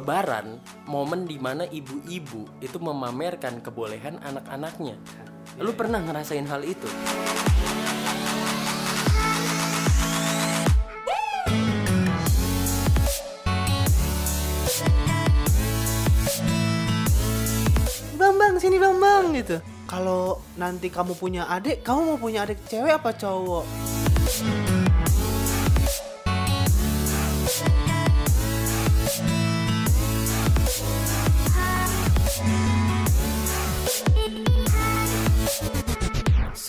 Lebaran, momen di mana ibu-ibu itu memamerkan kebolehan anak-anaknya. Lu pernah ngerasain hal itu? Bambang sini Bambang gitu. Kalau nanti kamu punya adik, kamu mau punya adik cewek apa cowok?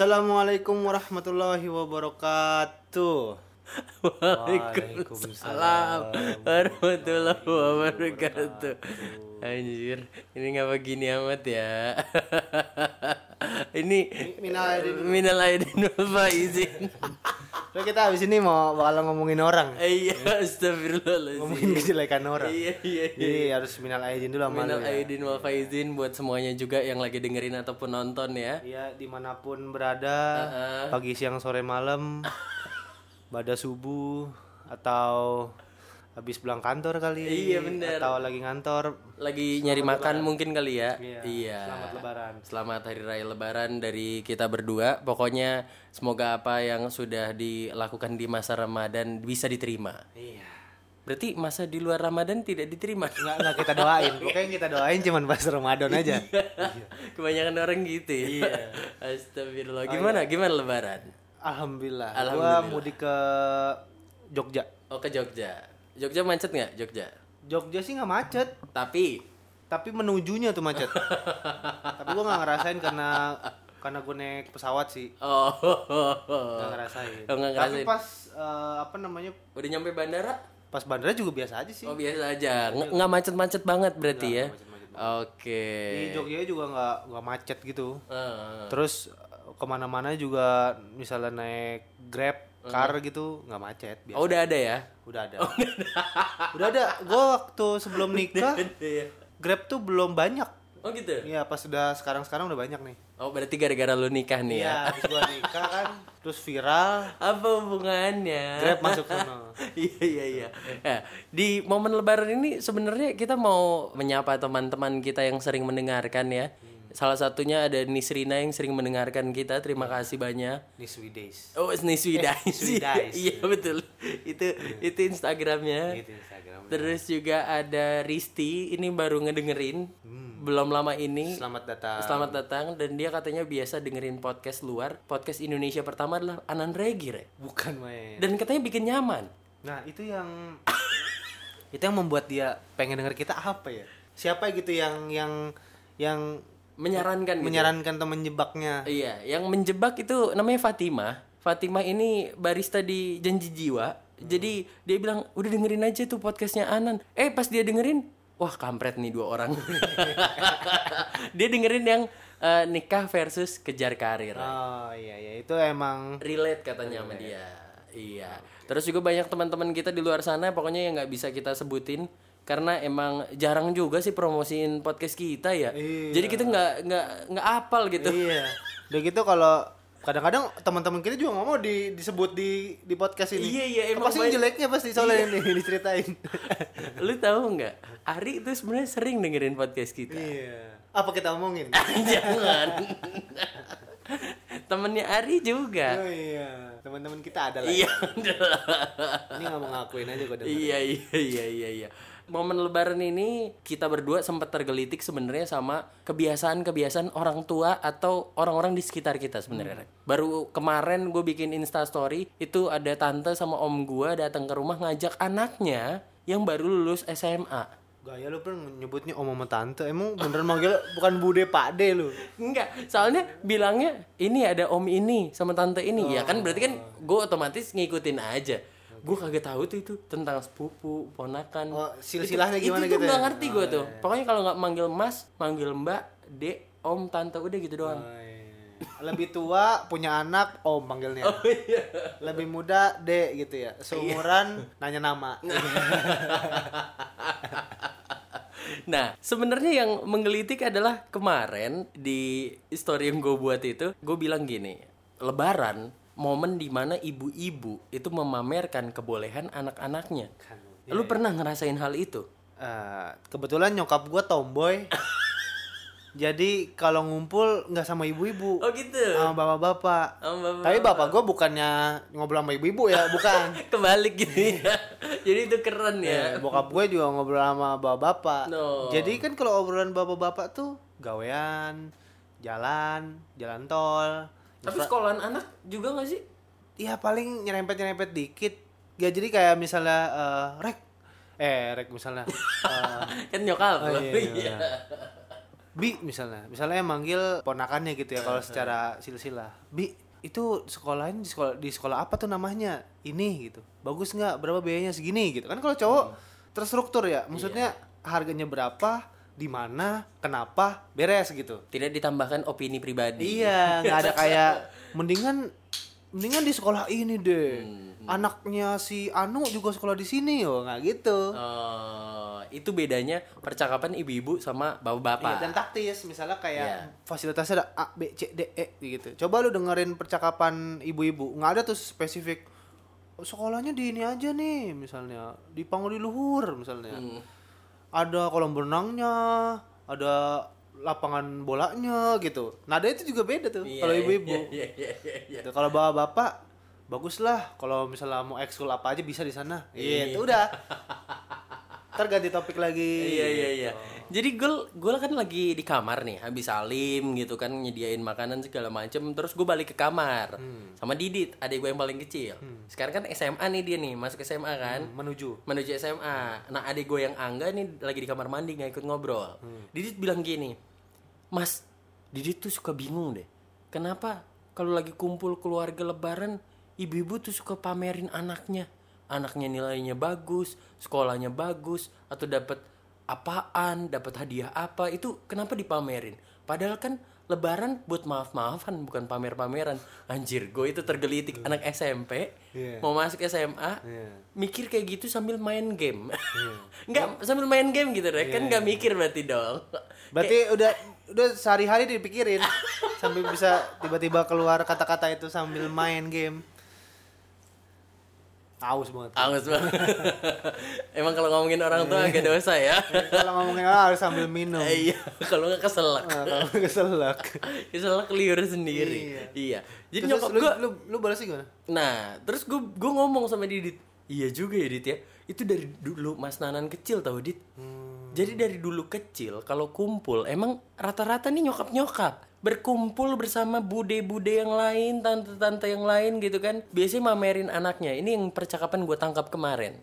Assalamualaikum warahmatullahi wabarakatuh. Waalaikumsalam warahmatullahi wabarakatuh. Anjir, ini ngapa gini amat ya? ini Minal aidin. minal aidin wal faizin. So kita habis ini mau bakal ngomongin orang, Iya, astagfirullahaladzim. ngomongin kejelekan orang. Iya, iya, iya. Jadi harus minal aidin dulu sama Minal ya. aidin wal faizin buat semuanya juga yang lagi dengerin ataupun nonton ya. Iya di mana pun berada, Heeh. pagi siang sore malam, pada subuh atau habis pulang kantor kali, Iya, bener. atau lagi ngantor. Lagi nyari makan mungkin kali ya. Iya, Iya. Selamat Lebaran. Selamat Hari Raya Lebaran dari kita berdua. Pokoknya semoga apa yang sudah dilakukan di masa Ramadan bisa diterima. Iya. Berarti masa di luar Ramadan tidak diterima. Nggak, nggak kita doain, pokoknya kita doain cuman pas Ramadan aja. Kebanyakan orang gitu ya. Iya. Astagfirullah. Gimana? Gimana Lebaran? Alhamdulillah. Alhamdulillah. Gua mudik ke Jogja. Oh ke Jogja. Jogja macet nggak? Jogja. Jogja sih nggak macet, Tapi tapi menujunya tuh macet. tapi gua nggak ngerasain karena karena gue naik pesawat sih. oh, Nggak ngerasain. Oh, nggak Tapi ngerasain. pas eh, apa namanya udah nyampe bandara? pas bandara juga biasa aja sih. Oh biasa aja. Nggak nggak macet-macet banget berarti ya. macet-macet Oke. Di Jogja juga nggak nggak macet gitu. Eh, Terus eh, ke mana-mana juga misalnya naik Grab, car gitu nggak macet. Biasa. Oh udah ada ya? Udah ada. Udah ada. Gue waktu sebelum nikah Grab tuh belum banyak. Oh gitu. Iya pas sudah sekarang-sekarang udah banyak nih. Oh berarti gara-gara lu nikah nih ya? Iya, gua nikah kan, terus viral, Apa hubungannya? Grab masuk sono. iya iya iya. Nah, di momen Lebaran ini sebenarnya kita mau menyapa teman-teman kita yang sering mendengarkan ya. Salah satunya ada Nisrina yang sering mendengarkan kita. Terima kasih banyak. Nih Sweet Days. Oh, Niswidais. Niswidais. iya betul. itu itu Instagramnya. Gitu Instagram. Terus juga ada Risti, ini baru ngedengerin. Belum lama ini. Selamat datang. Selamat datang dan dia katanya biasa dengerin podcast luar. Podcast Indonesia pertama adalah Anan Regi, Re. Bukan main. Dan katanya bikin nyaman. Nah, itu yang itu yang membuat dia pengen denger kita apa ya? Siapa gitu yang yang yang Menyarankan gitu. menyarankan atau menjebaknya? Iya, yang menjebak itu namanya Fatima. Fatima ini barista di Janji Jiwa. Jadi dia bilang, "Udah dengerin aja tuh podcastnya Anan." Eh, pas dia dengerin, wah kampret nih dua orang. dia dengerin yang eh, nikah versus kejar karir. Oh iya iya itu emang relate katanya sama dia iya terus juga banyak teman-teman kita di luar sana pokoknya yang nggak bisa kita sebutin karena emang jarang juga sih promosiin podcast kita ya Iya. jadi kita nggak nggak nggak apal gitu iya. Udah gitu kalau kadang-kadang teman-teman kita juga nggak mau di, disebut di di podcast ini. Iya, iya, emang Pasti jeleknya pasti soalnya ini diceritain. lu tahu nggak Ari itu sebenarnya sering dengerin podcast kita iya. Apa kita omongin? jangan temennya Ari juga Oh iya, teman-teman kita ada lah. iya Ini nggak mau ngakuin aja kok iya iya iya iya iya momen lebaran ini kita berdua sempat tergelitik sebenarnya sama kebiasaan-kebiasaan orang tua atau orang-orang di sekitar kita sebenarnya. Baru kemarin gue bikin Insta story itu ada tante sama om gue datang ke rumah ngajak anaknya yang baru lulus SMA. Gaya lu pernah nyebutnya om sama tante. Emang beneran manggil bukan bude pak de lu. Enggak, soalnya bilangnya ini ada om ini sama tante ini. Ya kan berarti kan gue otomatis ngikutin aja. Gue kagak tahu tuh itu tentang sepupu, ponakan. Oh, silsilahnya Itu- gimana itu gitu tuh ya? nggak ngerti gue tuh. Pokoknya kalau nggak manggil mas, manggil mbak, dek, om, tante udah gitu doang. Oh, iya. Lebih tua punya anak om panggilnya. Oh iya. Lebih muda de gitu ya. Seumuran nanya nama. Nah, sebenarnya yang menggelitik adalah kemarin di story yang gue buat itu, gue bilang gini, Lebaran momen di mana ibu-ibu itu memamerkan kebolehan anak-anaknya. Lu pernah ngerasain hal itu? Eh, kebetulan nyokap gua tomboy. Jadi kalau ngumpul nggak sama ibu-ibu, Oh gitu. sama bapak-bapak. Sama bapak-bapak. Tapi bapak gua bukannya ngobrol sama ibu-ibu ya, bukan. Kebalik gitu ya. Jadi itu keren ya. Eh, bokap gue juga ngobrol sama bapak-bapak. No. Jadi kan kalau obrolan bapak-bapak tuh gawean, jalan, jalan tol. Tapi sekolahan anak juga gak sih? Ya paling nyerempet-nyerempet dikit. Ya jadi kayak misalnya eh, rek eh rek misalnya eh, kan nyokap Oh, lo. iya, iya. Bi misalnya, misalnya yang manggil ponakannya gitu ya kalau secara silsilah. Bi itu sekolahin di sekolah di sekolah apa tuh namanya? Ini gitu. Bagus nggak? Berapa biayanya segini gitu. Kan kalau cowok terstruktur ya. Maksudnya harganya berapa, di mana, kenapa, beres gitu. Tidak ditambahkan opini pribadi. Iya, nggak ada kayak mendingan mendingan di sekolah ini deh. Anaknya si Anu juga sekolah di sini yo, nggak gitu. Oh, itu bedanya percakapan ibu-ibu sama bapak-bapak. Iya, dan taktis misalnya kayak Iya. fasilitasnya ada A B C D E gitu. Coba lu dengerin percakapan ibu-ibu, nggak ada tuh spesifik "Oh, sekolahnya di ini aja nih misalnya di Pangudi Luhur misalnya. Hmm. Ada kolam berenangnya, ada lapangan bolanya gitu. Nada itu juga beda tuh Iya, kalau ibu-ibu. Iya, iya, iya, iya. Gitu. Kalau bapak-bapak bagus lah kalau misalnya mau ekskul apa aja bisa di sana. Iya. Gitu udah. Ntar ganti topik lagi. Iya iya iya. Jadi gue gue kan lagi di kamar nih, habis salim gitu kan nyediain makanan segala macem. Terus gue balik ke kamar sama Didit, adik gue yang paling kecil. Sekarang kan SMA nih dia nih, masuk SMA kan. Menuju. Menuju SMA. Nah adik gue yang Angga nih lagi di kamar mandi nggak ikut ngobrol. Didit bilang gini, Mas, Didit tuh suka bingung deh. Kenapa kalau lagi kumpul keluarga Lebaran, ibu-ibu tuh suka pamerin anaknya. Anaknya nilainya bagus, sekolahnya bagus, atau dapat apaan, dapat hadiah apa, itu kenapa dipamerin? Padahal kan Lebaran buat maaf-maafan bukan pamer-pameran. Anjir, gue itu tergelitik anak SMP, Iya. mau masuk SMA, Iya. mikir kayak gitu sambil main game. Enggak, sambil main game gitu deh. Kan nggak mikir berarti dong. Berarti udah udah sehari-hari dipikirin sampai bisa tiba-tiba keluar kata-kata itu sambil main game. Aus banget. Angus banget. Emang kalau ngomongin orang tua agak dosa ya. Kalau ngomongin orang harus sambil minum. iya, kalau nggak keselak. Nah, kalau keselak. keselak liur sendiri. Iya. Jadi Terus nyokap lu, gua lu lu balasnya gimana? Nah, terus gue gue ngomong sama Didit, iya juga ya Dit ya. Itu dari dulu Mas Nanan kecil tau Dit. Jadi dari dulu kecil kalau kumpul emang rata-rata nih nyokap-nyokap berkumpul bersama bude-bude yang lain, tante-tante yang lain gitu kan. Biasanya mamerin anaknya. Ini yang percakapan gue tangkap kemarin.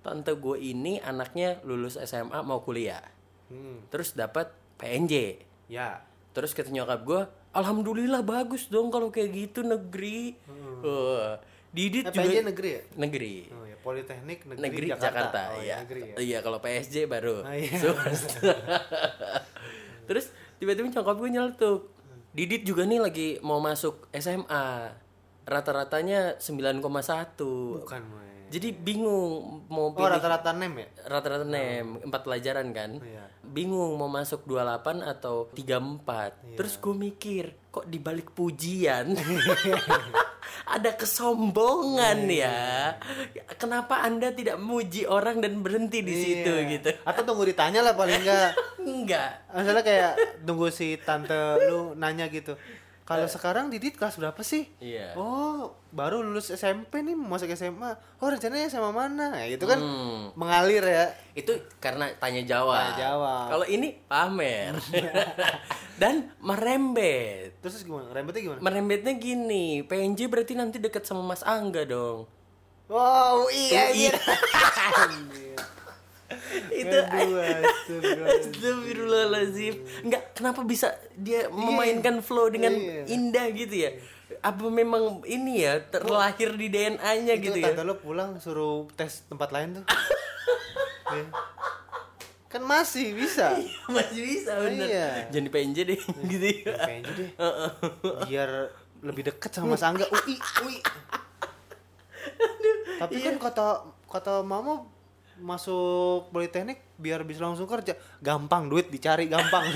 Tante gue ini anaknya lulus SMA mau kuliah. Hmm. Terus dapat PNJ. Ya. Terus kata nyokap gue, Alhamdulillah bagus dong kalau kayak gitu negeri. Wah, Didit Eh, juga PNJ negeri ya? negeri. Oh ya, Politeknik Negeri, Negeri Jakarta. Jakarta, Oh, iya. negeri ya. Iya, kalau PSG baru. Oh, iya. Terus tiba-tiba nyokap gue nyeletuk. Didit juga nih lagi mau masuk SMA. Rata-ratanya 9,1. Bukan, Moy. Jadi bingung mau Oh, pilih rata-rata nem ya? rata-rata nem empat pelajaran kan Iya. bingung mau masuk 28 atau 34 terus gue mikir kok dibalik pujian ada kesombongan ya kenapa anda tidak memuji orang dan berhenti di situ Iya. gitu Atau tunggu ditanya lah paling enggak. enggak Misalnya kayak tunggu si tante lu nanya gitu. Kalau sekarang Didit kelas berapa sih? iya Oh, baru lulus SMP nih mau masuk SMA. Oh, rencananya sama mana? Ya, gitu kan Hmm. mengalir ya. itu karena tanya jawab Tanya jawab. kalau ini pamer dan merembet Terus gimana? Rembetnya gimana? merembetnya gini PNJ berarti nanti deket sama Mas Angga dong Wow, iya Iya. iya. itu. Astagfirullahaladzim Enggak, kenapa bisa dia memainkan flow dengan Iya. indah gitu ya Apa memang ini ya terlahir di DNA-nya Itu gitu ya tante lu pulang suruh tes tempat lain tuh. Iya. Kan masih bisa. Masih bisa bener Iya. Jangan di PNJ deh gitu ya Kayaknya deh. Biar lebih deket sama Mas Angga. Ui, ui. Tapi kan kata kata mama masuk politeknik biar bisa langsung kerja. Gampang duit dicari gampang.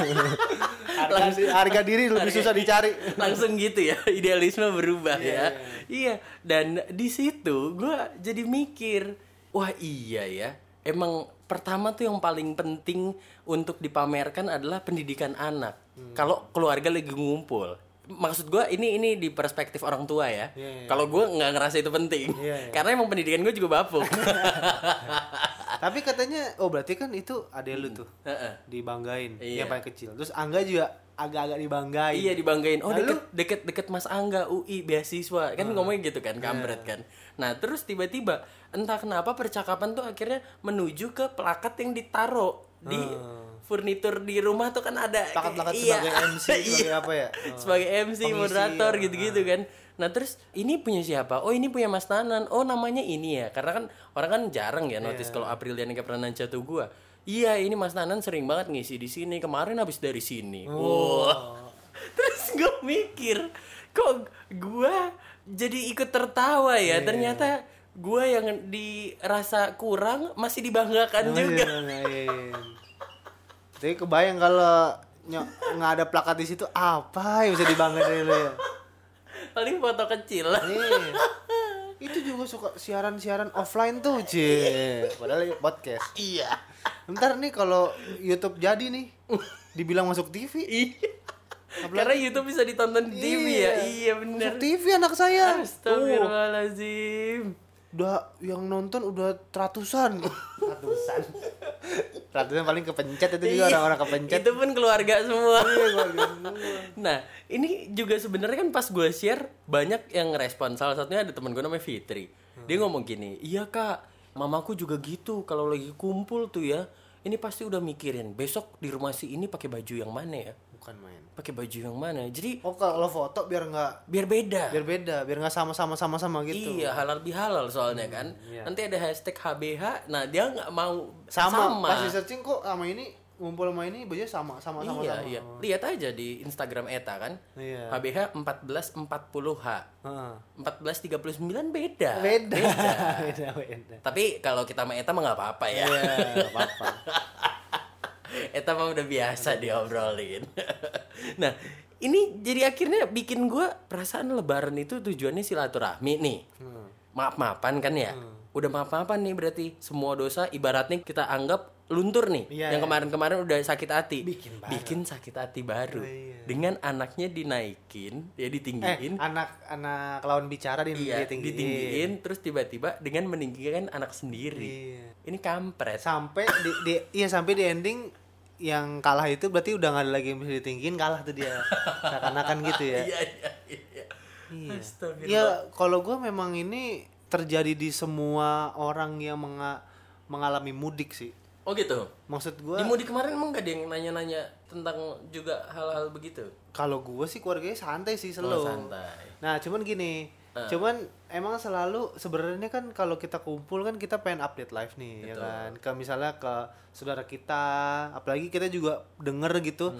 Harga, harga diri lebih susah dicari. Langsung gitu ya Idealisme berubah ya. Iya. Dan di situ gue jadi mikir Wah iya ya. Emang pertama tuh yang paling penting untuk dipamerkan adalah pendidikan anak. Hmm. Kalau keluarga lagi ngumpul. Maksud gua ini ini di perspektif orang tua ya. Iya, iya. Kalau gua nggak ngerasa itu penting. Iya, iya. Karena emang pendidikan gue juga bapuk. Tapi katanya oh berarti kan itu adek lu tuh Heeh. dibanggain Iya. yang paling kecil. Terus Angga juga agak-agak dibanggain. Iya dibanggain. Oh Lalu? deket deket deket Mas Angga UI beasiswa kan ngomongnya gitu kan kampret kan. Nah terus tiba-tiba entah kenapa percakapan tuh akhirnya menuju ke plakat yang ditaruh di furnitur di rumah tuh kan ada Plakat-plakat iya. sebagai MC, sebagai Iya. apa ya? Oh. sebagai MC Pengisi, moderator ya. gitu-gitu kan. Nah terus ini punya siapa? Oh ini punya Mas Nanan. Oh namanya ini ya. Karena kan orang kan jarang ya notice Iya. kalau Aprilian yang pernah tuh gua. Iya ini Mas Nanan sering banget ngisi di sini. Kemarin habis dari sini. Oh. Wah. Terus gue mikir, kok gue jadi ikut tertawa ya? Iya. Ternyata gue yang dirasa kurang masih dibanggakan Masih juga. dibanggain. Tapi kebayang kalau nggak ada plakat di situ apa yang bisa dibanggain dari lu ya? Paling foto kecil. Nih. Itu juga suka siaran-siaran offline tuh, Cie. Padahal ini podcast. Iya. Ntar nih kalau YouTube jadi nih, dibilang masuk TV. Iya. Karena YouTube bisa ditonton di TV ya. Iya bener. Masuk TV anak saya. Tuh, Astagfirullahaladzim. udah yang nonton udah ratusan. ratusan. ratusan paling kepencet itu juga orang-orang kepencet. Itu pun keluarga semua. Iya, nah, ini juga sebenarnya kan pas gue share banyak yang respon. Salah satunya ada temen gue namanya Fitri. Dia ngomong gini, iya kak, mamaku juga gitu. Kalau lagi kumpul tuh ya, ini pasti udah mikirin besok di rumah si ini pakai baju yang mana ya? Bukan main. Pakai baju yang mana? Jadi Oh kalau foto biar nggak biar beda. biar beda, biar nggak sama-sama sama-sama gitu. Iya halal bihalal soalnya kan. iya. Nanti ada hashtag HBH. Nah dia nggak mau Sama, pas di searching kok sama ini ngumpul sama ini baju sama sama sama iya sama. iya. Lihat aja di Instagram Eta kan. Iya. HBH 1440H. Heeh. 1439 beda. Beda. beda, beda. Tapi kalau kita sama Eta mah nggak apa-apa ya. Iya, apa-apa. Eta mah udah biasa diobrolin. nah, ini jadi akhirnya bikin gua perasaan lebaran itu tujuannya silaturahmi nih. Hmm. Maaf-maafan kan ya? Udah maaf-maafan nih berarti semua dosa ibaratnya kita anggap luntur nih. Iya, yang iya. kemarin-kemarin udah sakit hati. Bikin baru. Bikin sakit hati baru. Oh, iya. Dengan anaknya dinaikin, ya Eh, ditinggiin. anak-anak lawan bicara di Iya, ditinggiin. ditinggiin terus tiba-tiba dengan meninggikan anak sendiri. Iya. Ini kampret. Sampai di, di iya sampai di ending yang kalah itu berarti udah nggak ada lagi yang bisa ditinggiin kalah tuh dia. Seakan-akan gitu ya. Iya, iya, iya. Iya. Ya kalau gue memang ini terjadi di semua orang yang menga- mengalami mudik sih. Oh gitu. Maksud gue Di mudik kemarin emang gak ada yang nanya-nanya tentang juga hal-hal begitu? kalau gue sih keluarganya santai sih Oh, selalu. santai. Nah, cuman gini, cuman emang selalu sebenarnya kan kalau kita kumpul kan kita pengen update live nih, ya kan? Ke misalnya ke saudara kita, apalagi kita juga denger gitu.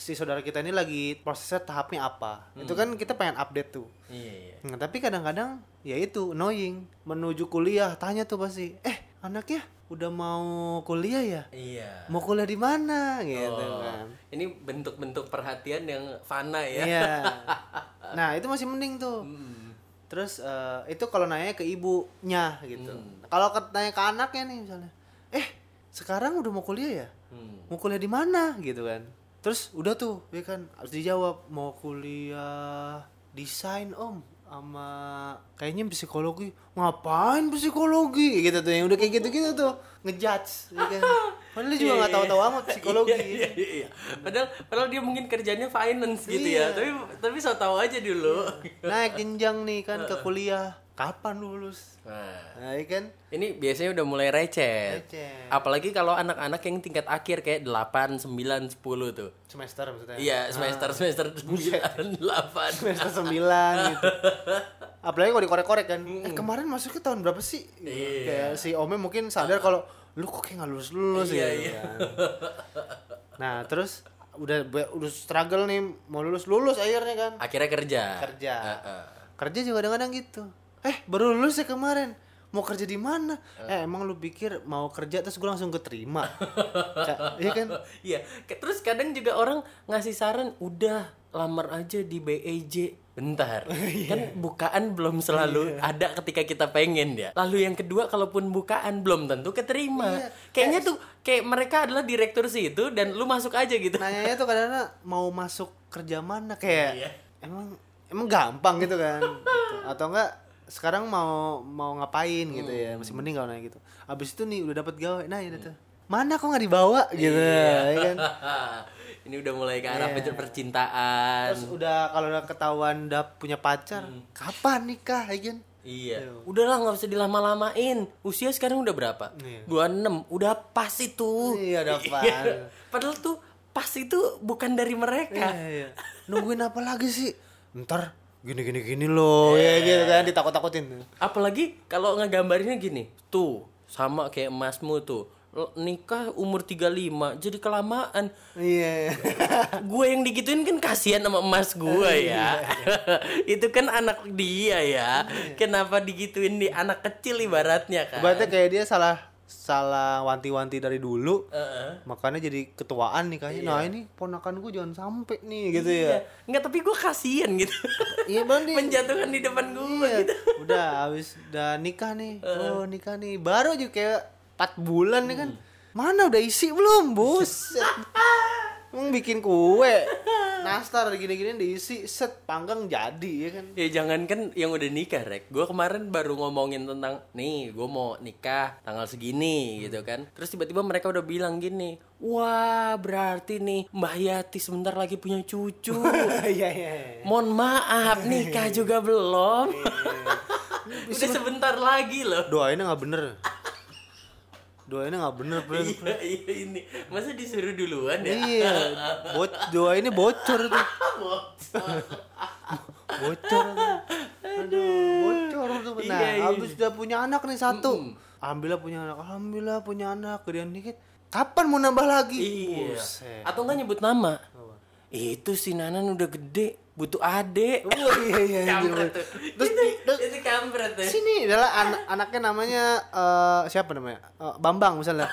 Si saudara kita ini lagi prosesnya tahapnya apa. Itu kan kita pengen update tuh. Iya, iya. Nah, tapi kadang-kadang ya itu annoying. Menuju kuliah tanya tuh pasti, "Eh, anaknya udah mau kuliah ya? Iya. Mau kuliah di mana?" gitu Oh, kan. Ini bentuk-bentuk perhatian yang fana ya. Iya. Nah, itu masih mending tuh. Hmm. Terus eh, itu kalau nanya ke ibunya gitu. Hmm. Kalau ke- nanya ke anaknya nih misalnya, "Eh, sekarang udah mau kuliah ya? Hmm. Mau kuliah di mana?" gitu kan. Terus udah tuh, ya kan harus dijawab mau kuliah desain, Om, sama kayaknya psikologi. Ngapain psikologi? Gitu tuh yang udah kayak gitu-gitu tuh ngejudge, ya kan. Padahal dia juga nggak tahu-tahu amat psikologi. Iya, iya, iya, iya. Padahal, padahal dia mungkin kerjanya finance gitu ya. Iya. Tapi tapi so tahu aja dulu. Naik jenjang nih kan ke kuliah. Kapan lulus? Nah, Nah, iya kan? ini biasanya udah mulai receh. Receh. Apalagi kalau anak-anak yang tingkat akhir kayak 8, 9, 10 tuh. Semester maksudnya. Iya, semester semester 9, 8. Semester 9 gitu. Apalagi kalau dikorek-korek kan. Eh, kemarin masuknya tahun berapa sih? Iya. Kayak si Ome mungkin sadar kalau lu kok kayak nggak lulus-lulus Iya, gitu iya. kan. Nah, terus udah udah struggle nih mau lulus lulus akhirnya kan Akhirnya kerja. kerja Heeh. kerja juga kadang-kadang gitu eh baru lulus ya kemarin mau kerja di mana eh emang lu pikir mau kerja terus gue langsung keterima iya kan Iya, terus kadang juga orang ngasih saran udah lamar aja di BEJ. Bentar. kan bukaan belum selalu ada ketika kita pengen ya. Lalu yang kedua kalaupun bukaan belum tentu keterima. Kayaknya tuh kayak mereka adalah direktur situ dan lu masuk aja gitu. nanyanya tuh kadang mau masuk kerja mana kayak Iya. emang emang gampang gitu kan Gitu. atau enggak sekarang mau mau ngapain gitu ya masih mending kalau nanya gitu abis itu nih udah dapet gawe nah ini tuh mana kok nggak dibawa gitu ya kan Ini udah mulai ke arah Iya. percintaan. terus udah kalau udah ketahuan udah punya pacar kapan nikah ya kan Iya. Udahlah nggak usah dilama-lamain. Usia sekarang udah berapa? Iya. 26. Udah pas itu. Iya, udah pas. Padahal tuh pas itu bukan dari mereka. Iya, iya. nungguin apa lagi sih ntar gini gini gini loh ya gitu kan ditakut takutin Apalagi kalau ngegambarinnya gini. Tuh, sama kayak emasmu tuh. Nikah umur 35 jadi kelamaan. iya gue yang digituin kan kasihan sama emas gue ya. itu kan anak dia ya. Kenapa digituin di anak kecil ibaratnya kan? berarti kayak dia salah salah wanti-wanti dari dulu Heeh. makanya jadi ketuaan nih kayaknya. Nah ini ponakan gue jangan sampai nih gitu ya. Iya. Enggak, tapi gue kasihan gitu. iya bang Menjatuhkan di depan gue Iya, gitu. udah habis udah nikah nih. Oh nikah nih. Baru aja kayak 4 bulan nih kan. Mana udah isi belum bos Emang bikin kue nastar gini-gini diisi set panggang jadi ya kan Ya jangan kan yang udah nikah, Rek. Gue kemarin baru ngomongin tentang, nih gue mau nikah tanggal segini gitu kan. Terus tiba-tiba mereka udah bilang gini, wah berarti nih Mbak Yati sebentar lagi punya cucu. iya iya Mohon maaf, nikah juga belum. udah sebentar lagi loh. doainnya nggak bener doainnya nggak bener bener iya, iya ini. Masa disuruh duluan ya? iya. Bo bocor tuh. Bocor. Tuh aduh. Bocor tuh nah Iya, iya. habis udah punya anak nih satu. Alhamdulillah punya anak alhamdulillah punya anak. Gedean dikit. Kapan mau nambah lagi? Iya. Buset. Atau enggak nyebut nama? Itu si Nanan udah gede, butuh adek. Oh, iya iya iya. Kampret tuh. Terus itu, itu kampret tuh. sini adalah an- anaknya namanya eh, siapa namanya? Eh, Bambang misalnya.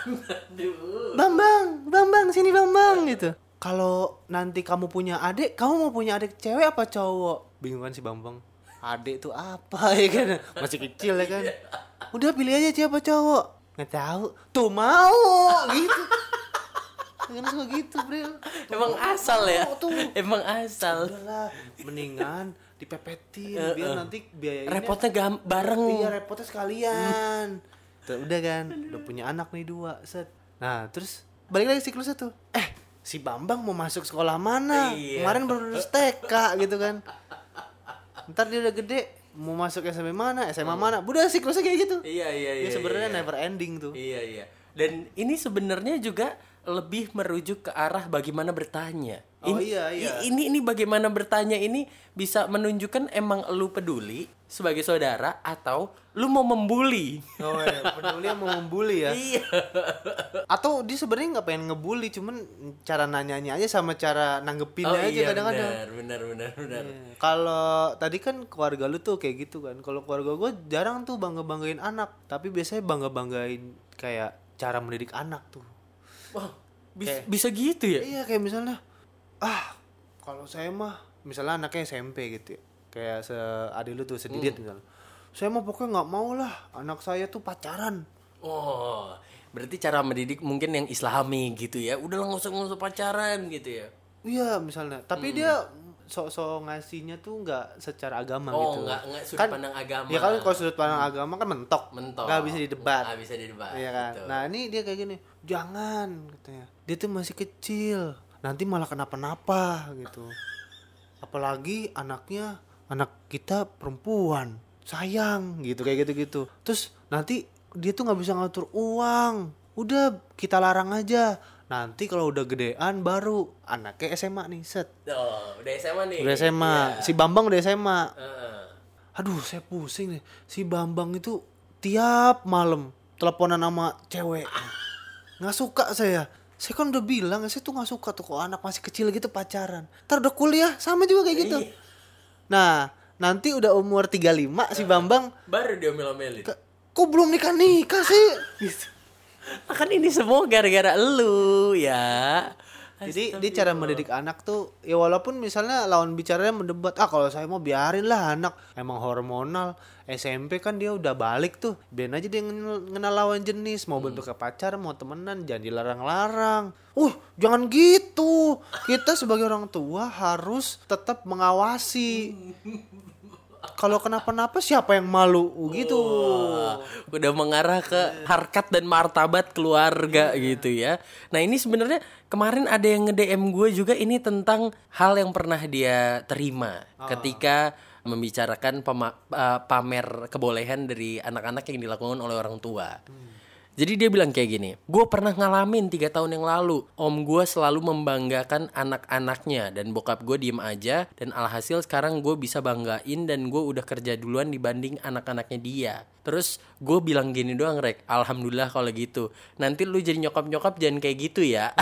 Bambang Bambang sini Bambang gitu. Kalau nanti kamu punya adik kamu mau punya adik cewek apa cowok? Bingung kan si Bambang? Adik tuh apa ya kan? Masih kecil ya kan? Udah pilih aja siapa cowok. Nggak tahu. Tuh mau gitu kan suka gitu bro Emang asal ya? Tuh. Emang asal. udahlah mendingan dipepetin biar nanti biayanya Repotnya gam bareng. iya repotnya sekalian Tuh, udah kan udah punya anak nih dua set nah terus balik lagi siklusnya tuh eh si Bambang mau masuk sekolah mana Iya. kemarin baru lulus TK gitu kan ntar dia udah gede mau masuk SMA mana SMA mana udah siklusnya kayak gitu Iya iya iya. ya sebenarnya iya. never ending tuh Iya iya. Dan ini sebenarnya juga lebih merujuk ke arah bagaimana bertanya. Oh, Ini- iya, iya. Ini ini bagaimana bertanya ini bisa menunjukkan emang lu peduli sebagai saudara atau lu mau membuli. oh ya peduli mau membuli ya Iya. atau dia sebenarnya nggak pengen ngebully cuman cara nanyanya aja sama cara nanggepinnya Oh aja iya kadang-kadang benar benar benar benar. Iya. Kalau tadi kan keluarga lu tuh kayak gitu kan. Kalau keluarga gue jarang tuh bangga banggain anak, tapi biasanya bangga banggain kayak cara mendidik anak tuh. Wah, bis- Kayak- bisa gitu ya? Iya kayak misalnya, ah kalau saya mah misalnya anaknya SMP gitu ya, kayak seadik lu tuh sedidit misalnya. Saya mah pokoknya nggak mau lah anak saya tuh pacaran. Oh, berarti cara mendidik mungkin yang islami gitu ya. Udah lah nggak usah nggak usah pacaran gitu ya. Iya misalnya, tapi dia sok-sok ngasihnya tuh nggak secara agama Oh, gitu. nggak nggak sudut Kan- pandang agama. Ya kan kalau sudut pandang agama kan mentok, Mentok. nggak bisa didebat. Nggak bisa didebat. Iya kan. betul. Nah ini dia kayak gini, jangan katanya. Dia tuh masih kecil, nanti malah kenapa-napa gitu. Apalagi anaknya anak kita perempuan, sayang gitu kayak gitu-gitu. Terus nanti dia tuh nggak bisa ngatur uang. Udah kita larang aja. Nanti kalau udah gedean baru anaknya SMA nih set. Oh, udah SMA nih. Udah SMA. Iya. Si Bambang udah SMA. Heeh. Aduh, saya pusing nih. Si Bambang itu tiap malam teleponan sama cewek. Nggak suka saya. Saya kan udah bilang, saya tuh nggak suka tuh kok anak masih kecil gitu pacaran. Ntar udah kuliah sama juga kayak gitu. Iya. Nah, nanti udah umur 35 si Bambang Baru ke- kok belum nikah nikah sih gitu. kan ini semua gara-gara lu ya. Jadi dia cara mendidik anak tuh ya walaupun misalnya lawan bicaranya mendebat ah kalau saya mau biarin lah anak. Emang hormonal. SMP kan dia udah balik tuh. Biarin aja dia ngenal, ngenal lawan jenis. Mau bentuk pacar mau temenan jangan dilarang-larang. Uh jangan gitu. Kita sebagai orang tua harus tetap mengawasi kalau kenapa-napa siapa yang malu? Gitu. Wah, udah mengarah ke harkat dan martabat keluarga gitu ya. Nah ini sebenarnya kemarin ada yang nge-DM gue juga ini tentang hal yang pernah dia terima ketika membicarakan pema- uh, pamer kebolehan dari anak-anak yang dilakukan oleh orang tua. Jadi dia bilang kayak gini, gue pernah ngalamin tiga tahun yang lalu, om gue selalu membanggakan anak-anaknya dan bokap gue diem aja dan alhasil sekarang gue bisa banggain dan gue udah kerja duluan dibanding anak-anaknya dia. Terus gue bilang gini doang rek, alhamdulillah kalau gitu. Nanti lu jadi nyokap-nyokap jangan kayak gitu ya.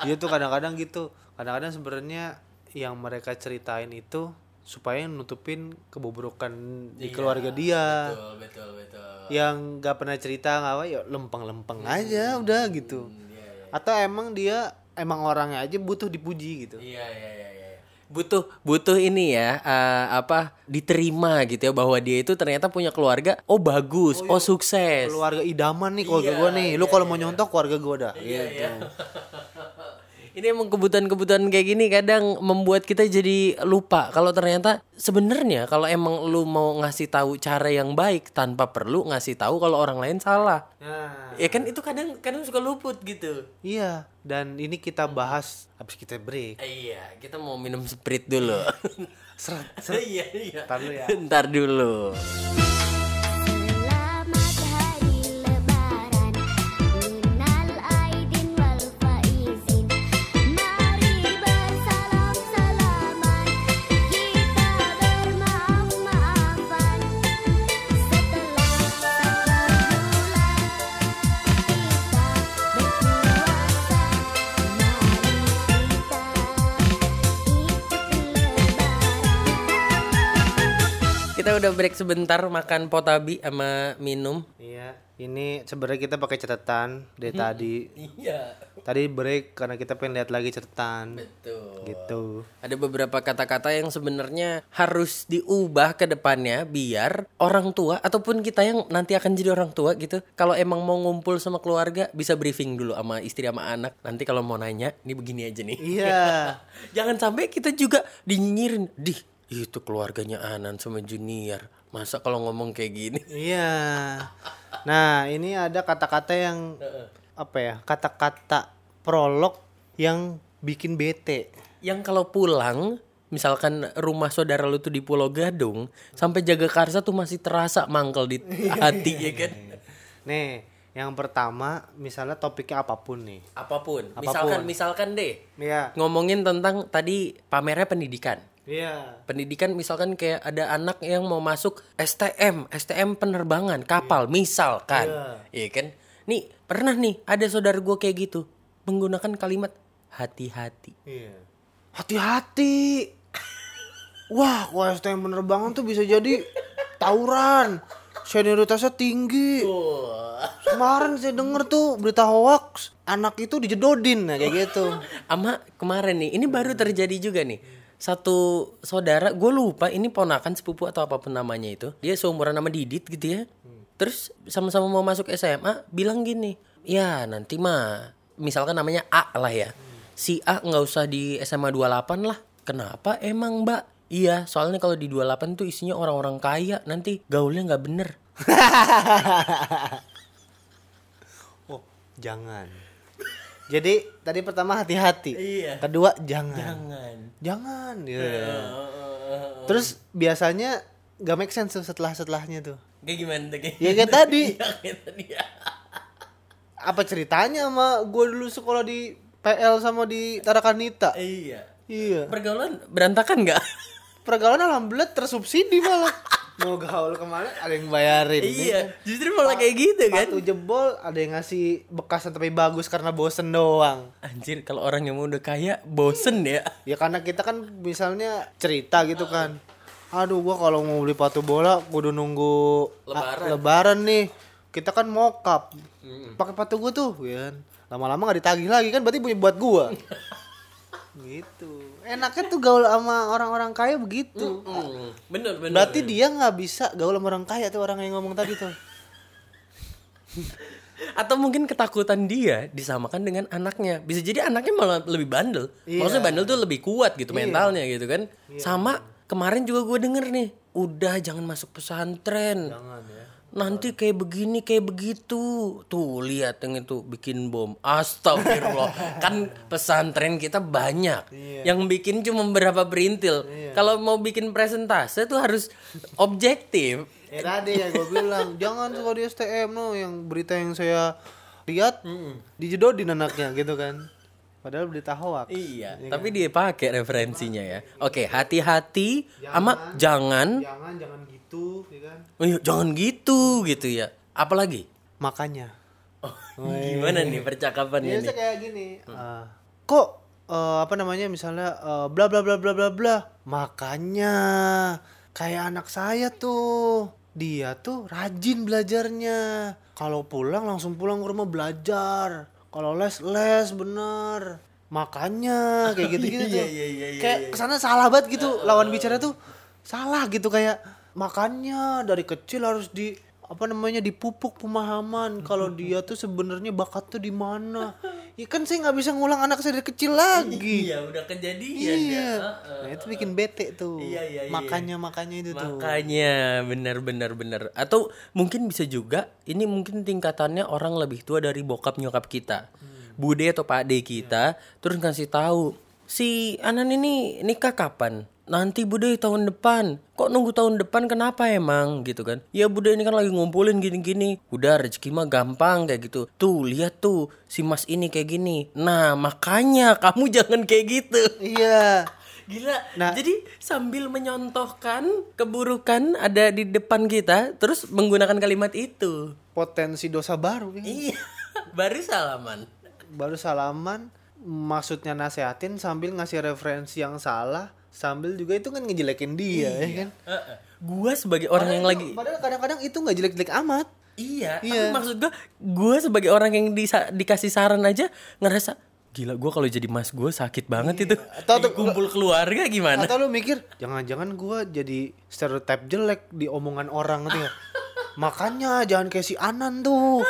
Iya tuh kadang-kadang gitu. Kadang-kadang sebenarnya yang mereka ceritain itu supaya nutupin kebobrokan di keluarga dia. betul betul betul. Yang nggak pernah cerita nggak apa ya lempeng-lempeng aja udah gitu. Atau emang dia emang orangnya aja butuh dipuji gitu. Iya iya iya iya. Butuh butuh ini ya eh, apa diterima gitu ya bahwa dia itu ternyata punya keluarga oh bagus, oh, sukses. Keluarga idaman nih keluarga gua nih. Lu kalau mau nyontok keluarga gua dah. gitu. Ini emang kebutuhan-kebutuhan kayak gini kadang membuat kita jadi lupa kalau ternyata sebenarnya kalau emang lu mau ngasih tahu cara yang baik tanpa perlu ngasih tahu kalau orang lain salah. Nah, Ya kan itu kadang kadang suka luput gitu. iya. Dan ini kita bahas habis kita break. Iya, kita mau minum sprit dulu. Seret. Iya, iya. Ntar dulu ya. Ntar dulu. Kita udah break sebentar makan potabi sama minum. Iya, ini sebenarnya kita pakai catatan dari tadi. Iya. Tadi break karena kita pengen lihat lagi catatan. Betul. Gitu. Ada beberapa kata-kata yang sebenarnya harus diubah ke depannya biar orang tua ataupun kita yang nanti akan jadi orang tua gitu. Kalau emang mau ngumpul sama keluarga bisa briefing dulu sama istri sama anak. Nanti kalau mau nanya, ini begini aja nih. Iya. Jangan sampai kita juga dinyinyirin. Dih, itu keluarganya Anan sama Junior. Masa kalau ngomong kayak gini? Iya. Nah, ini ada kata-kata yang apa ya? Kata-kata prolog yang bikin bete. Yang kalau pulang, misalkan rumah saudara lu tuh di Pulau Gadung, sampai jaga karsa tuh masih terasa mangkel di hati ya kan? Nih, yang pertama misalnya topiknya apa pun nih. Apa pun. Apa pun. Misalkan misalkan deh Iya. ngomongin tentang tadi pamernya pendidikan. Iya. Pendidikan misalkan kayak ada anak yang mau masuk STM, STM penerbangan, kapal misalkan. Iya kan? Nih, pernah nih ada saudara gua kayak gitu menggunakan kalimat hati-hati. Iya. Hati-hati. Wah, kalau STM penerbangan tuh bisa jadi tawuran. Senioritasnya tinggi. Kemarin saya denger tuh berita hoax, anak itu dijedodin nah kayak gitu. Ama kemarin nih, ini baru terjadi juga nih. Satu saudara, gue lupa ini ponakan sepupu atau apa pun namanya itu. Dia seumuran nama Didit gitu ya. Terus sama-sama mau masuk SMA, bilang gini, ya nanti mah, misalkan namanya A lah ya. Si A nggak usah di SMA 28 lah. Kenapa emang mbak? Iya, soalnya kalau di 28 tuh isinya orang-orang kaya, nanti gaulnya nggak bener. Oh, jangan. Jadi tadi pertama hati-hati. Iya. Kedua jangan. Jangan. Jangan. Iya. Terus biasanya gak make sense tuh setelah setelahnya tuh. Kayak gimana tuh? Kayak Ya kayak tadi. Kayak tadi ya. Apa ceritanya sama gue dulu sekolah di PL sama di Tarakanita? Iya. Iya. Pergaulan berantakan nggak? Pergaulan alhamdulillah tersubsidi malah. Mau gaul ke mana ada yang bayarin. iya, justru malah kayak gitu kan. Sepatu jebol ada yang ngasih bekasan tapi bagus karena bosen doang. Anjir, kalau orang yang mau udah kaya bosen ya. Ya karena kita kan misalnya cerita gitu kan. aduh gua kalau mau beli sepatu bola kudu nunggu Lebaran. ah, lebaran nih kita kan mokap pakai sepatu gua tuh ya kan lama-lama nggak ditagih lagi kan berarti punya buat gua gitu enaknya tuh gaul sama orang-orang kaya begitu. Hmm, bener bener. berarti dia nggak bisa gaul sama orang kaya tuh orang yang ngomong tadi tuh. Atau mungkin ketakutan dia disamakan dengan anaknya. Bisa jadi anaknya malah lebih bandel. Iya. maksudnya bandel tuh lebih kuat gitu mentalnya gitu kan. Sama kemarin juga gue denger nih udah jangan masuk pesantren. Jangan ya nanti kayak begini kayak begitu. Tuh lihat yang itu bikin bom. Astagfirullah. Kan pesantren kita banyak. Yang bikin cuma beberapa perintil kalau mau bikin presentase tuh harus objektif. Ya tadi ya gue bilang jangan suka di STM no. Yang berita yang saya lihat dijedodin anaknya gitu kan. Padahal berita hoax. Iya, tapi dia pakai referensinya ya. Oke, hati-hati sama jangan Jangan jangan gitu, ya kan? oh iya, jangan gitu gitu ya. Apalagi? Makanya. Oh, gimana nih percakapan ini? Biasa kayak gini. eh, kok eh, apa namanya misalnya eh, bla bla bla bla bla bla. Makanya kayak anak saya tuh. Dia tuh rajin belajarnya. Kalau pulang langsung pulang ke rumah belajar. Kalau les les bener. Makanya kayak gitu-gitu tuh. Iya, iya, iya, iya, kayak ke sana salah banget gitu. Lawan bicara tuh salah gitu kayak makanya dari kecil harus di apa namanya dipupuk pemahaman kalau dia tuh sebenarnya bakat tuh di mana ya kan saya nggak bisa ngulang anak saya dari kecil lagi Iya, udah kejadian iya ya. nah itu bikin bete tuh Iya, iya, iya. makanya makanya itu tuh Makanya benar benar benar. Atau mungkin bisa juga ini mungkin tingkatannya orang lebih tua dari bokap nyokap kita. Bude atau Pak De kita terus ngasih tahu si Anan ini nikah kapan? Nanti Bude tahun depan. Kok nunggu tahun depan kenapa emang gitu kan? Ya Bude ini kan lagi ngumpulin gini-gini. Udah rezeki mah gampang kayak gitu. Tuh lihat tuh si Mas ini kayak gini. Nah, makanya kamu jangan kayak gitu. iya Gila. Nah. Jadi sambil menyontohkan keburukan ada di depan kita, terus menggunakan kalimat itu. potensi dosa baru ya. Iya. Baru salaman. baru salaman maksudnya nasehatin sambil ngasih referensi yang salah sambil juga itu kan ngejelekin dia ya kan Heeh. Gua sebagai orang yang lagi padahal kadang-kadang itu nggak jelek-jelek amat Iya, Iya. maksud gua gua sebagai orang yang disa- dikasih saran aja ngerasa gila gua kalau jadi mas gua sakit banget itu. Atau- Di kumpul keluarga gimana? atau lu mikir jangan-jangan gua jadi stereotip jelek di omongan orang gitu ya makanya jangan kayak si Anan tuh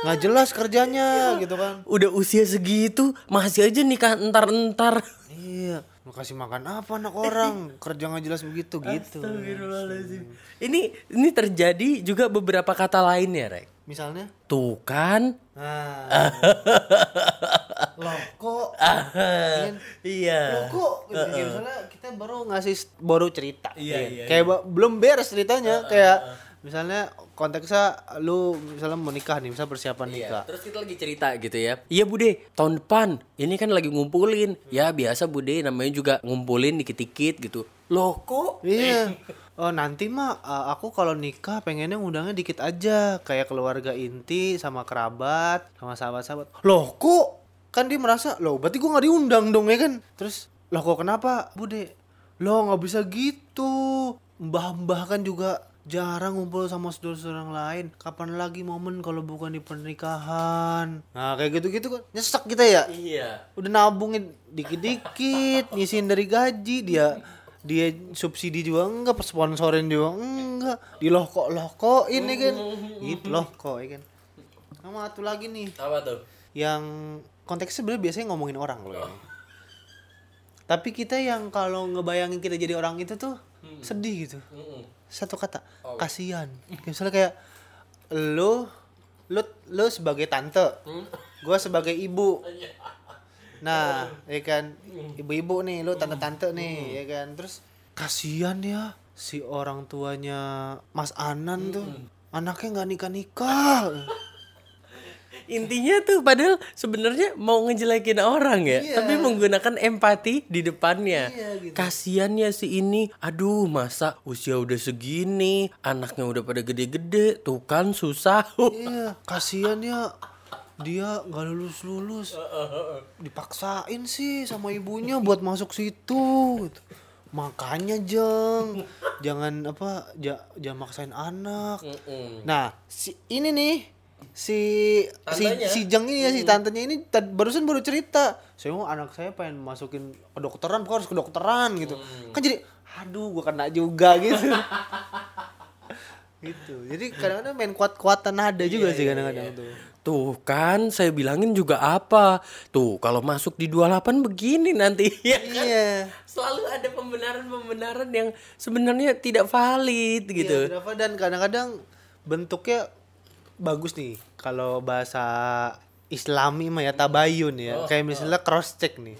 nggak jelas kerjanya gitu kan Udah usia segitu masih aja nikah entar-entar. iya mau kasih makan apa anak orang kerja nggak jelas begitu gitu Astagfirullahaladzim. Ini ini terjadi juga beberapa kata lainnya, Rek. misalnya Tuh kan. nah loh kok Kan? Iya. Loh, kok gitu, kayak misalnya kita baru ngasih baru cerita Iya, ya. iya, kayak ba- belum beres ceritanya kayak misalnya konteksnya lu misalnya mau nikah nih misal persiapan nikah Terus kita lagi cerita gitu ya. Iya Bude, tahun depan ini kan lagi ngumpulin. Ya biasa Bude namanya juga ngumpulin dikit-dikit gitu. Loh kok? iya oh nanti mah uh, aku kalau nikah pengennya ngundangnya dikit aja kayak keluarga inti sama kerabat sama sahabat-sahabat loh kok kan dia merasa loh berarti gua nggak diundang dong ya kan terus loh kok kenapa bude lo nggak bisa gitu mbah-mbah kan juga jarang ngumpul sama saudara-saudara yang lain. Kapan lagi momen kalau bukan di pernikahan? Nah kayak gitu-gitu kan nyesek kita ya? Iya. udah nabungin dikit-dikit nyisihin dari gaji. Dia dia subsidi juga enggak sponsorin juga enggak. Di lohkok lohkoin ya kan? Itu lohkok ya kan? Sama satu lagi nih. Apa tuh? yang konteksnya sebenarnya biasanya ngomongin orang loh ini. tapi kita yang kalau ngebayangin kita jadi orang itu tuh sedih gitu satu kata kasihan. Kayak misalnya kayak lo lo lo sebagai tante gua sebagai ibu. Nah ya kan? Ibu-ibu nih lo tante-tante nih ya kan? Terus kasihan ya si orang tuanya Mas Anan tuh. Anaknya nggak nikah nikah Intinya tuh padahal sebenarnya mau ngejelekin orang ya, Iya. tapi menggunakan empati di depannya. Iya, gitu. Kasian ya si ini. Aduh, masa usia udah segini, anaknya udah pada gede-gede, tuh kan susah. iya kasihan ya dia nggak lulus lulus dipaksain sih sama ibunya buat masuk situ gitu. makanya jeng jangan apa ja- jangan maksain anak nah si ini nih si si si jeng ini ya si tantenya ini tad- barusan baru cerita. Saya mau anak saya pengen masukin kedokteran pokoknya harus kedokteran gitu. Kan jadi aduh gua kena juga gitu. Gitu. Jadi kadang-kadang main kuat-kuatan nada juga sih kadang-kadang tuh. Tuh kan saya bilangin juga apa. Tuh kalau masuk di 28 begini nanti. Ya kan? iya. Selalu ada pembenaran-pembenaran yang sebenarnya tidak valid gitu. Iya, dan kadang-kadang bentuknya bagus nih kalau bahasa Islami mah ya tabayun ya. Kayak misalnya cross check nih.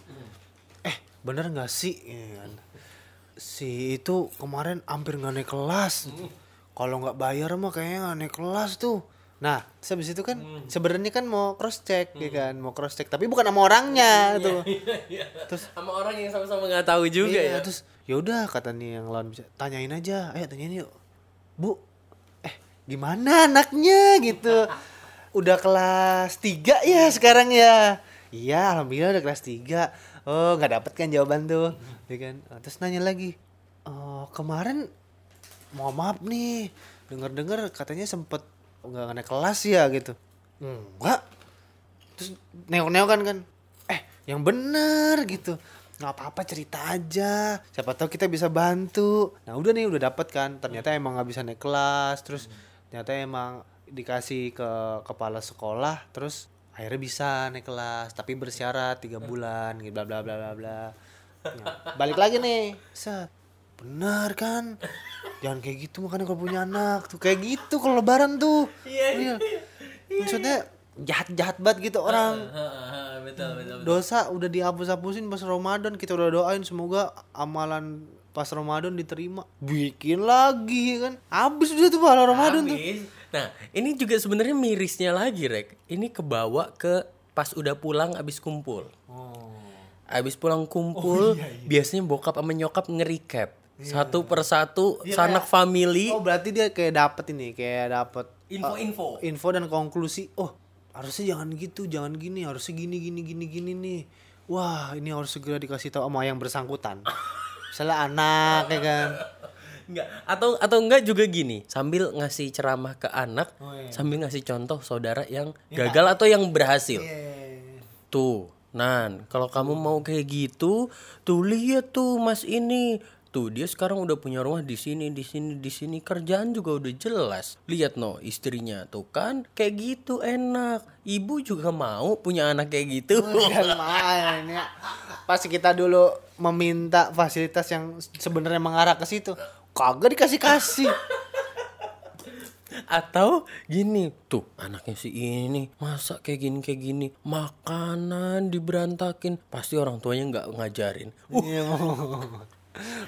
Eh, bener nggak sih? Ya kan. Si itu kemarin hampir nggak naik kelas. Kalau nggak bayar mah kayaknya nggak naik kelas tuh. Nah, habis itu kan sebenarnya kan mau cross check ya kan, mau cross check tapi bukan sama orangnya tuh. Terus sama orang yang sama-sama nggak tahu juga Iya, ya. terus ya udah kata nih yang lawan bisa tanyain aja ayo tanyain yuk bu gimana anaknya? gitu. Udah kelas 3 ya sekarang ya? Iya alhamdulillah udah kelas 3 oh nggak dapet kan jawaban tuh? Ya kan. Ah, terus nanya lagi. Oh kemarin mau maaf nih denger dengar katanya sempet nggak naik kelas ya? gitu. Enggak. Terus neok-neok kan kan. Eh yang bener gitu. Nggak apa-apa cerita aja. Siapa tahu kita bisa bantu. Nah udah nih udah dapet kan. Ternyata emang nggak bisa naik kelas. Terus ternyata emang dikasih ke kepala sekolah terus akhirnya bisa naik kelas tapi bersyarat tiga bulan gitu bla bla bla bla bla. Nah, balik lagi nih. Set. Benar kan? Jangan kayak gitu makanya kalau punya anak tuh. Kayak gitu kalau lebaran tuh. Iya maksudnya jahat jahat banget gitu orang. Betul betul. dosa udah dihapus-hapusin pas Ramadan kita udah doain semoga amalan pas Ramadan diterima bikin lagi kan habis udah tuh pahala Ramadan tuh. Nah, ini juga sebenarnya mirisnya lagi, Rek. Ini kebawa ke pas udah pulang abis kumpul. Abis pulang kumpul, biasanya bokap sama nyokap nge-recap. Satu persatu sanak family. oh berarti dia kayak dapet ini kayak dapet Info-info. info dan konklusi oh harusnya jangan gitu jangan gini harusnya gini gini gini gini nih wah ini harus segera dikasih tahu sama yang bersangkutan misalnya anak ya kan Enggak. Atau atau enggak juga gini, sambil ngasih ceramah ke anak, Oh, iya. sambil ngasih contoh saudara yang gagal atau yang berhasil. Tuh, Nan, kalau kamu mau kayak gitu, tuh lihat tuh Mas ini. Tuh dia sekarang udah punya rumah di sini, di sini, di sini. Kerjaan juga udah jelas. Lihat no istrinya tuh kan kayak gitu enak. Ibu juga mau punya anak kayak gitu. Ya. Pas kita dulu meminta fasilitas yang sebenarnya mengarah ke situ, kagak dikasih-kasih. Atau gini, tuh anaknya si ini masa kayak gini kayak gini, makanan diberantakin, pasti orang tuanya nggak ngajarin. Uh.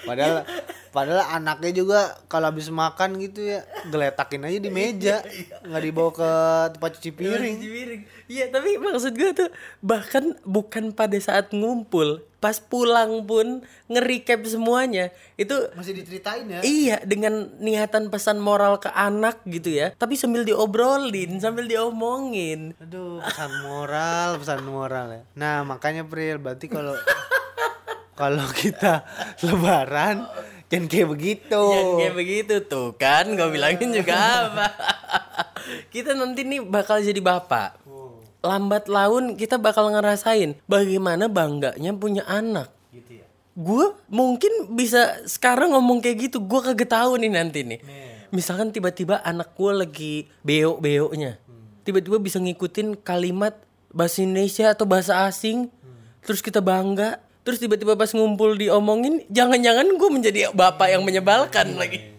Padahal padahal anaknya juga kalau habis makan gitu ya geletakin aja di meja nggak dibawa ke tempat cuci piring cuci piring. Iya, tapi maksud gue tuh bahkan bukan pada saat ngumpul, pas pulang pun nge-recap semuanya. Itu masih diceritain ya Iya, dengan niatan pesan moral ke anak gitu ya. Tapi sambil diobrolin, sambil diomongin. aduh pesan moral pesan moral ya nah makanya Pril berarti kalau kalau kita lebaran jangan kayak begitu. Yang kayak begitu tuh kan, gue bilangin juga apa. kita nanti nih bakal jadi bapak. Lambat laun kita bakal ngerasain bagaimana bangganya punya anak. gitu ya? Gue mungkin bisa sekarang ngomong kayak gitu, gue kagak tahu nih nanti nih. Misalkan tiba-tiba anak gue lagi beo-beonya, tiba-tiba bisa ngikutin kalimat bahasa Indonesia atau bahasa asing, terus kita bangga, terus tiba-tiba pas ngumpul diomongin, jangan-jangan gue menjadi bapak yang menyebalkan lagi.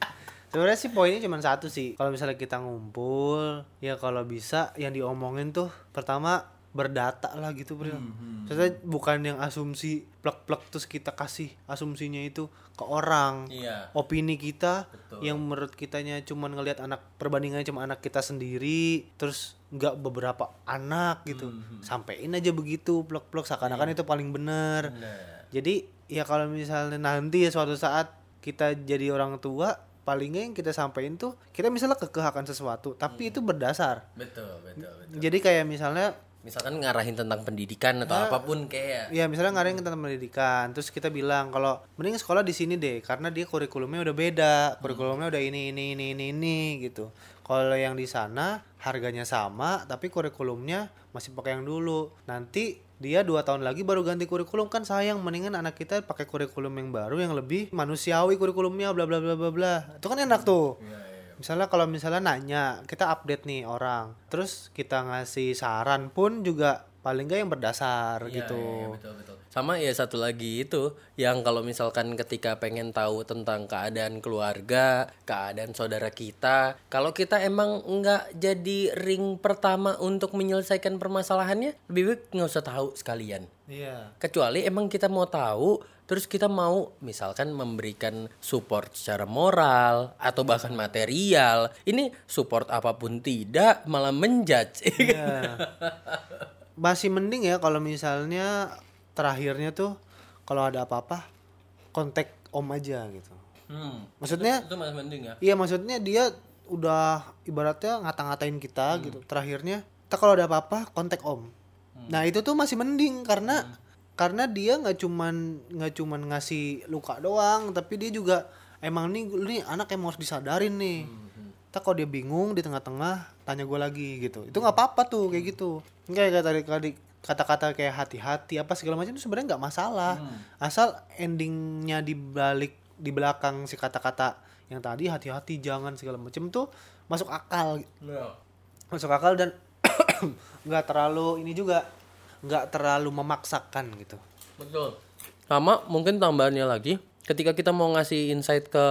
Sebenarnya sih poinnya cuma satu sih. Kalau misalnya kita ngumpul, ya kalau bisa yang diomongin tuh pertama berdata lah gitu, Bro. Maksudnya bukan yang asumsi plek-plek terus kita kasih asumsinya itu ke orang. Iya. Opini kita yang menurut kitanya cuman ngelihat anak perbandingannya cuma anak kita sendiri, terus nggak beberapa anak gitu. Sampein aja begitu plek-plek seakan-akan itu paling bener. Jadi ya kalau misalnya nanti ya suatu saat kita jadi orang tua, paling nggak yang kita sampaikan tuh kita misalnya kekeh akan sesuatu, tapi itu berdasar. Betul, betul, betul. Jadi kayak misalnya Misalkan ngarahin tentang pendidikan atau apa pun kayak Iya misalnya ngadain tentang pendidikan Terus kita bilang kalau mending sekolah di sini deh Karena dia kurikulumnya udah beda Kurikulumnya udah ini ini ini ini ini gitu. Kalau yang di sana harganya sama Tapi kurikulumnya masih pakai yang dulu. Nanti dia dua tahun lagi baru ganti kurikulum kan sayang mendingan anak kita pakai kurikulum yang baru yang lebih manusiawi kurikulumnya bla bla bla bla bla. Itu kan enak tuh misalnya kalau misalnya nanya kita update nih orang terus kita ngasih saran pun juga paling nggak yang berdasar Iya, gitu iya, betul, betul. Sama ya satu lagi itu yang kalau misalkan ketika pengen tahu tentang keadaan keluarga, keadaan saudara kita, kalau kita emang nggak jadi ring pertama untuk menyelesaikan permasalahannya, lebih baik nggak usah tahu sekalian. iya Kecuali emang kita mau tahu, terus kita mau misalkan memberikan support secara moral atau bahkan material. Ini support apa pun tidak, malah menjudge. Iya. masih mending ya kalau misalnya terakhirnya tuh kalau ada apa-apa kontak om aja gitu Hmm. maksudnya Itu masih mending ya. Iya maksudnya dia udah ibaratnya ngata-ngatain kita gitu. Terakhirnya, kita kalau ada apa-apa kontak om. Nah itu tuh masih mending karena karena dia nggak cuman nggak cuman ngasih luka doang, tapi dia juga emang nih nih anak yang harus disadarin nih. Kita kalau dia bingung di tengah-tengah tanya gue lagi gitu. Itu nggak apa-apa tuh kayak gitu. Kayak tadi tadi kata-kata kayak hati-hati apa segala macam itu sebenarnya nggak masalah. Asal endingnya di balik di belakang si kata-kata yang tadi hati-hati jangan segala macam tuh masuk akal masuk akal dan nggak terlalu ini juga nggak terlalu memaksakan gitu Betul. Sama mungkin tambahannya lagi, ketika kita mau ngasih insight ke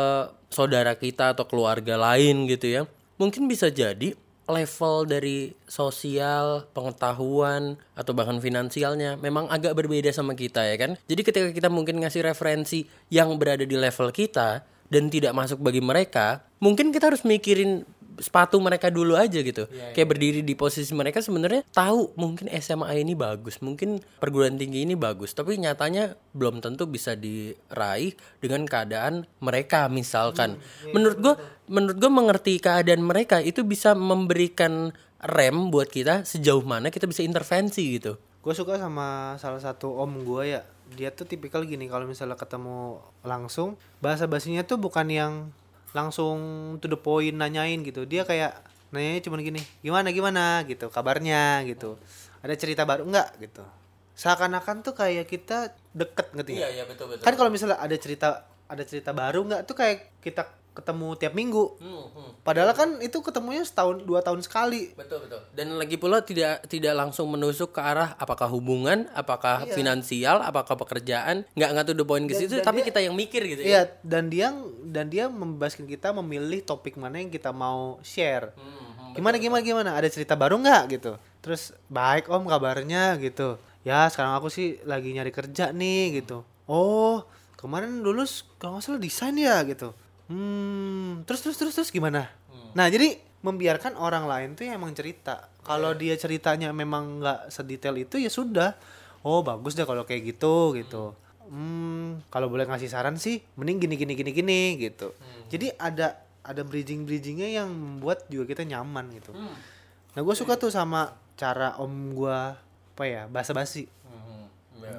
saudara kita atau keluarga lain gitu ya, mungkin bisa jadi level dari sosial, pengetahuan atau bahkan finansialnya memang agak berbeda sama kita ya kan. Jadi ketika kita mungkin ngasih referensi yang berada di level kita dan tidak masuk bagi mereka, mungkin kita harus mikirin sepatu mereka dulu aja gitu. Kayak berdiri di posisi mereka sebenarnya tahu mungkin SMA ini bagus, mungkin perguruan tinggi ini bagus, tapi nyatanya belum tentu bisa diraih dengan keadaan mereka misalkan. menurut gua menurut gua mengerti keadaan mereka itu bisa memberikan rem buat kita sejauh mana kita bisa intervensi gitu. gue suka sama salah satu om gue ya dia tuh tipikal gini kalau misalnya ketemu langsung bahasa basinya tuh bukan yang langsung to the point nanyain gitu. Dia kayak nanyanya cuma gini gimana gimana? gitu kabarnya? gitu. Ada cerita baru nggak? gitu. Seakan-akan tuh kayak kita deket ngerti nggak? iya betul betul. kan kalau misalnya ada cerita ada cerita baru nggak tuh kayak kita ketemu tiap minggu. Hmm, padahal kan itu ketemunya setahun dua tahun sekali. Betul betul. Dan lagi pula tidak tidak langsung menusuk ke arah apakah hubungan, apakah finansial, apakah pekerjaan, nggak nggak to the point ke situ, tapi kita yang mikir gitu ya. Iya, dan dia dan dia membebaskan kita memilih topik mana yang kita mau share. Hmm, gimana gimana gimana? Ada cerita baru nggak gitu? Terus baik om kabarnya gitu. Ya sekarang aku sih lagi nyari kerja nih gitu. Oh kemarin lulus kalau nggak salah desain ya gitu. Hmm terus terus terus terus gimana? Nah jadi membiarkan orang lain tuh yang emang cerita. Kalau dia ceritanya memang nggak sedetail itu ya sudah. Oh bagus deh kalau kayak gitu gitu. Hmm kalau boleh ngasih saran sih mending gini gini gini gini gitu. Jadi ada ada bridging bridgingnya yang membuat juga kita nyaman gitu. Nah gue suka tuh sama cara om gua apa ya basa basi.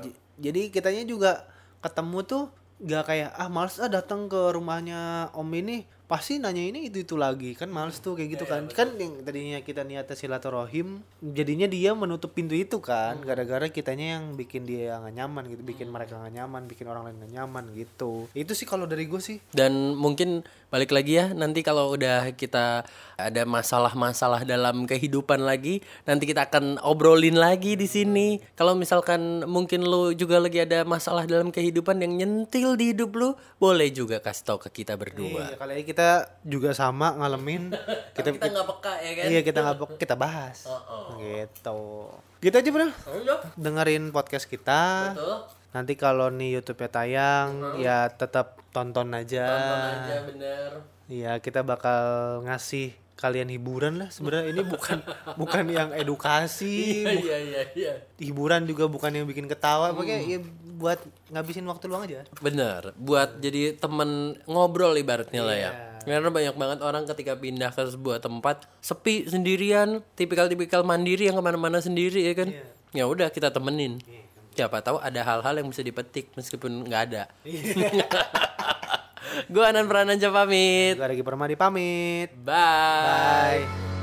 J- jadi kitanya juga ketemu tuh gak kayak ah males ah datang ke rumahnya om ini pasti nanya ini itu itu lagi. Kan males tuh kayak gitu kan. kan yang tadinya kita niatnya silaturahim jadinya dia menutup pintu itu kan. Gara-gara kitanya yang bikin dia nggak nyaman gitu bikin mereka nggak nyaman bikin orang lain nggak nyaman gitu. Itu sih kalau dari gue sih. Dan mungkin balik lagi ya nanti kalau udah kita ada masalah-masalah dalam kehidupan lagi, nanti kita akan obrolin lagi di sini. Kalau misalkan mungkin lu juga lagi ada masalah dalam kehidupan yang nyentil di hidup lu, boleh juga kasih tahu ke kita berdua. Iya, kali ini kita juga sama ngalamin. Kita Kita nggak peka ya kan? iya kita nggak kita bahas. Gitu. Gitu aja bro. Dengerin podcast kita. Betul. nanti kalau nih YouTube-nya tayang ya tetap tonton aja. Tonton aja bener. Iya kita bakal ngasih kalian hiburan lah sebenarnya. Ini bukan bukan yang edukasi Iya iya iya iya. hiburan juga bukan yang bikin ketawa. Pakai ya buat ngabisin waktu luang aja. Bener, buat jadi temen ngobrol ibaratnya lah ya. Karena banyak banget orang ketika pindah ke sebuah tempat sepi sendirian, tipikal-tipikal mandiri yang ke mana-mana sendiri ya kan. Ya udah kita temenin. Siapa tahu ada hal-hal yang bisa dipetik meskipun nggak ada. Gue Anan Prananja pamit. Gue lagi permadi pamit Bye. bye